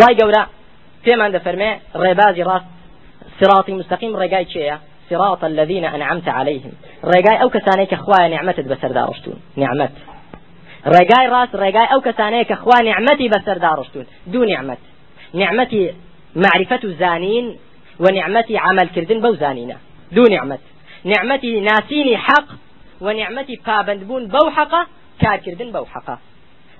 خی گەورە. پێمان دەفەرمێ ڕێبازی ڕاست صراطی مستقیم ڕێگای چێە صراط الذين أنعمت عليهم. کەسانەی کە خوایە نعمەتت بەسەردا ڕشتون نعمەت ڕێگای ڕاست ڕێگای ئەو کەسانەیە کە خوا نعمەتی بەسەردا ڕشتون دوو نعمەت نعمەتی معرفة زانين ونعمتي عمل كردن بو زانينا دو نعمت. نعمتي ناسيني حق ونعمتي پابندبون بو حقه كار كردن بو حقه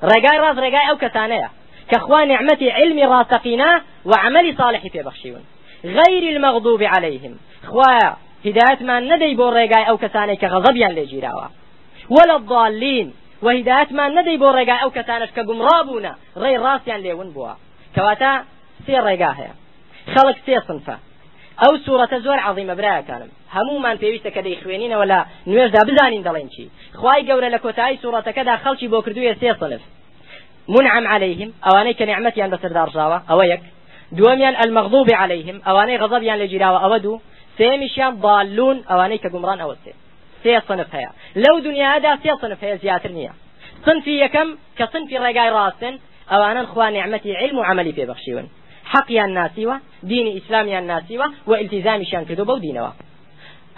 رقاي راز رقاي أو كتانية كخوا نعمتي علمي راسقينا وعملي صالح في بخشيون. غير المغضوب عليهم. خوا هداية ما ندي بو رقاي أو كتانية كغضبيا لجيراوا. ولا الضالين وهداية ما ندي بو رقاي أو كتانية كقمرابونا غير راسيان ليون بوا. كواتا سير رقاها خلق سير صنفه. ئەو سوورەتە زۆر عظیمە براکانم هەمومان پێویستە کە دەیخوێنینەوە لە نوێژدا بزانین دەڵێن چی. خی گەورە لە کۆتایی سوورەتەکەدا خەڵکی بۆ کردوویە سێ صنف. منعم عليهم. ئەوانەی کە نعمەتیان بەسەردارژاوە ئەوە یەک دووەمیان المەغضوب عليهم. ئەوانەی غەزەبیان لە گیراوە ئەوە دوو سێمیشیان ضالون. ئەوانەی کە گومڕان ئەوە سێ سێ صنف هەیە لەو دنیادا سێ صنف هەیە زیاتر نییە صنفی یەکەم کە صنفی ڕێگای ڕاستن ئەوانن خوا نعمەتی علم و عملی پێبەخشیون حەقیان ناسیوە دینی ئیسلامیان ناسیوە و ئیلتیزامیشیان کردو بەو دینەوە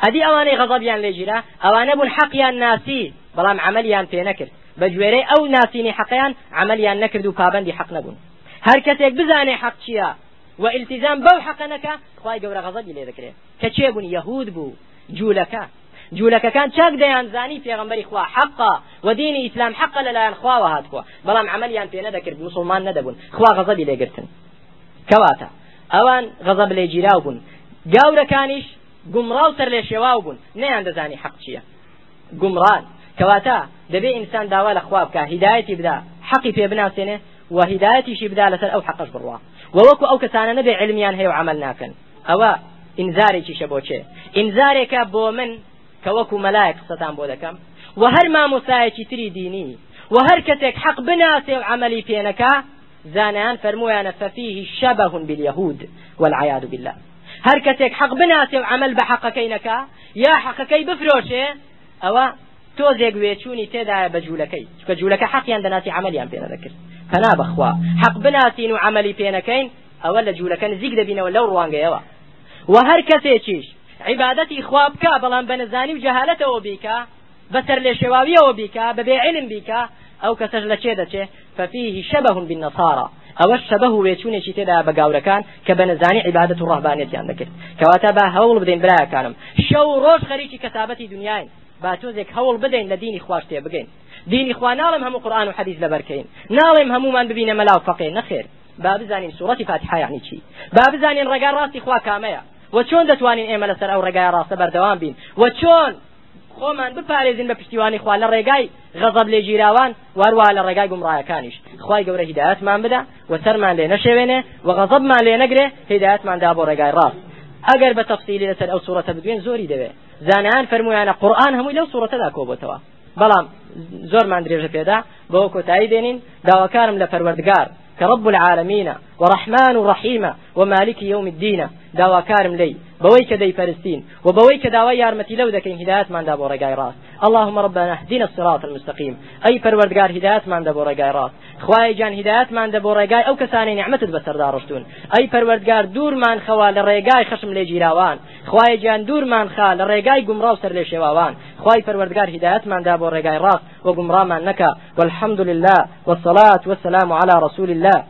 ئەدی ئەوانەی غەضەبیان لێگیرا ئەوانە بوون حەقیان ناسی بەڵام عملیان پێ نەکرد بە گوێرەی ئەو ناسینی حەقیان عملیان نەکرد و پابندی حەق نەبوون هەر کەسێک بزانێ حەق چییە و ئیلتیزام بەو حەقەنەکە خی گەورە غەضەبی لێ دەکرێت کە چێ بوون یەهود بوو جوولەکە جوولەکەکان چاک دەیان زانی پێغمبەری خوا حقا و دینی ئیسلام حقا لەلایەن خواوە هاتووە بەڵام عملیان پێ نەدەکرد مسلمان نەدەبوون. خوا غەضەبی لێگرتن کەواتە. ئەوان غەزەب لێ گیراو بوون. گاورەکانیش گومڕاو سەر لێ شێواو بوون. نەیان دەزانی حەق چییە؟ گومڕان. کەواتە دەبێ ئینسان داوا لە بکە هیدایەتی بدا حەقی پێ بناسێنێ و هیدایەتیشی بدا لەسەر ئەو حەقش بڕوا. وەوەکو ئەو کەسانە نەبێ علمیان هەیە و عمل ناکەن. ئەوە ئینزارێکیشە بۆچێ ئینزارێکە بۆ من کە وەکو مەلایەک قسەتان بۆ دەکەم. و هەر مامۆسایەکی تری دینی. و هەر کەسێک حەق بناسێ زانان فرمویان ففيه شبه باليهود والعياذ بالله. هر کەسێک حەق بناسێ و عمل بە حەقەکەی نەکا یا حەقەکەی تۆزێک وێچوونی تێدایە بە جوولەکەی. چکە جوولەکە حەقیان دەناسی عملیان پێ نەدەکرد پەنا بەخوا. حەق بناسین و عملی پێ نەکەین ئەوە لە جوولەکە نزیک دەبینەوە لەو ڕوانگەیەوە. و هەر کەسێکیش عیبادەتی خوا بکە بەڵام بە نەزانی و جەهالەتەوە بیکە بەسەر لێ شێواویەوە بیکە علم بیکە ئەو کەسەش لە چێ دەچێ؟ شبه بالنصارى. ئەوە شەبه وێچوونێکی تێدا بە گاورەکان کە بە نەزانی عیبادەت و ڕهبانێتیان دەکرد. کەواتە با هەوڵ بدەین برایەکانم. شەو ڕۆژ با تۆزێک هەوڵ بدەین لە دینی خواشتێ بگەین. دینی خوا ناڵم هەموو قورآن و حەدیث لەبەرکەین. ناڵێم هەمومان ببینە مەلا و فەقێ نەخێر. با بزانین سوڕەتی فاتحە یعنی چی؟ با بزانین ڕێگا ڕاستی خوا کامەیە. و چۆن دەتوانین ئێمە لەسەر ئەو ڕێگای ڕاستە بەردەوام بین؟ و چۆن خۆمان بپارێزین بە پشتیوانی خوا لە ڕێگای غەزەب لێ گیراوان وارووا لە ڕێگای گومڕایەکانیش. خی گەورە هیداەتمان بدە و سەرمان لێ نەشێوێنێ و غەزەبمان لێ نەگرێ هیداەتماندا بۆ ڕێگای ڕاست. ئەگەر بە تەفسیلی لەسەر ئەو سوورەتە بدوێن زۆری دەوێ. زانیان فەرمویانە قورآن هەمووی لەو سوورەتەدا کۆبتەوە بەڵام زۆرمان درێژە پێدا بەوە کۆتایی دێنین داواکارم لە پەروەردگار كرب العالمين ورحمن رحيم ومالك يوم الدين داوا كارم لي بويك دي فلسطين وبويك داوا يارمتي لو ذكين هدايات من دابو رقاي راس اللهم ربنا اهدنا الصراط المستقيم. اي پروردگار هدايات من دابو رقاي راس خواي جان هدايات من دابو رقاي أو كساني نعمت بسر دارشتون اي پروردگار دور من خوا لرقاي خشم لي جيراوان خواي جان دور من خا لرقاي گمراو سر لي شواوان خواي پروردگار هدايات من دابو رقاي راس وگمرا من نكا والحمد لله والصلاة والسلام على رسول الله.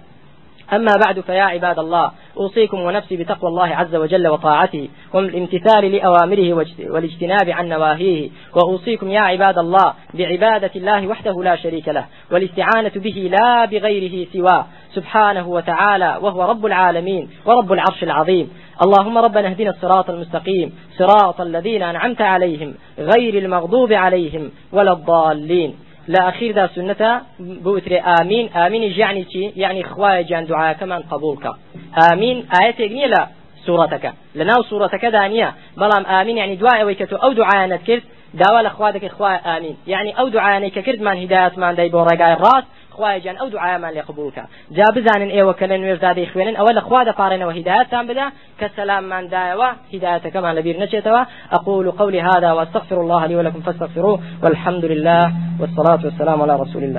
أما بعد فيا عباد الله أوصيكم ونفسي بتقوى الله عز وجل وطاعته والامتثال لأوامره والاجتناب عن نواهيه. وأوصيكم يا عباد الله بعبادة الله وحده لا شريك له والاستعانة به لا بغيره سواه. سبحانه وتعالى وهو رب العالمين ورب العرش العظيم. اللهم ربنا اهدنا الصراط المستقيم صراط الذين أنعمت عليهم غير المغضوب عليهم ولا الضالين. لا أخير ذا سنة بوتري آمين. آمين. يعني چی يعني خوايا جان دعاء كمان قبولك. آمين. آية لا سورتك. لناو سورتك دانية. بلام آمين. يعني دعاء ويكتو أو دعاء نذكرت داوا لخوادك إخوة آمين. يعني أو دعاء كرد من هداية من داي بو رقاي الراس خوایجان ئەو دوعامان لێ قبولکە جا بزانن ئێوە کە لە نوێژدادەی خوێنن ئەوە لە خوا دەپارێنەوە هدايتان بدا کە سەلامماندایەوە هدايتەکەمان لەبیر نەچێتەوە أقول قولي هذا وأستغفر الله لي ولكم فاستغفروه. والحمد لله والصلاة والسلام على رسول الله.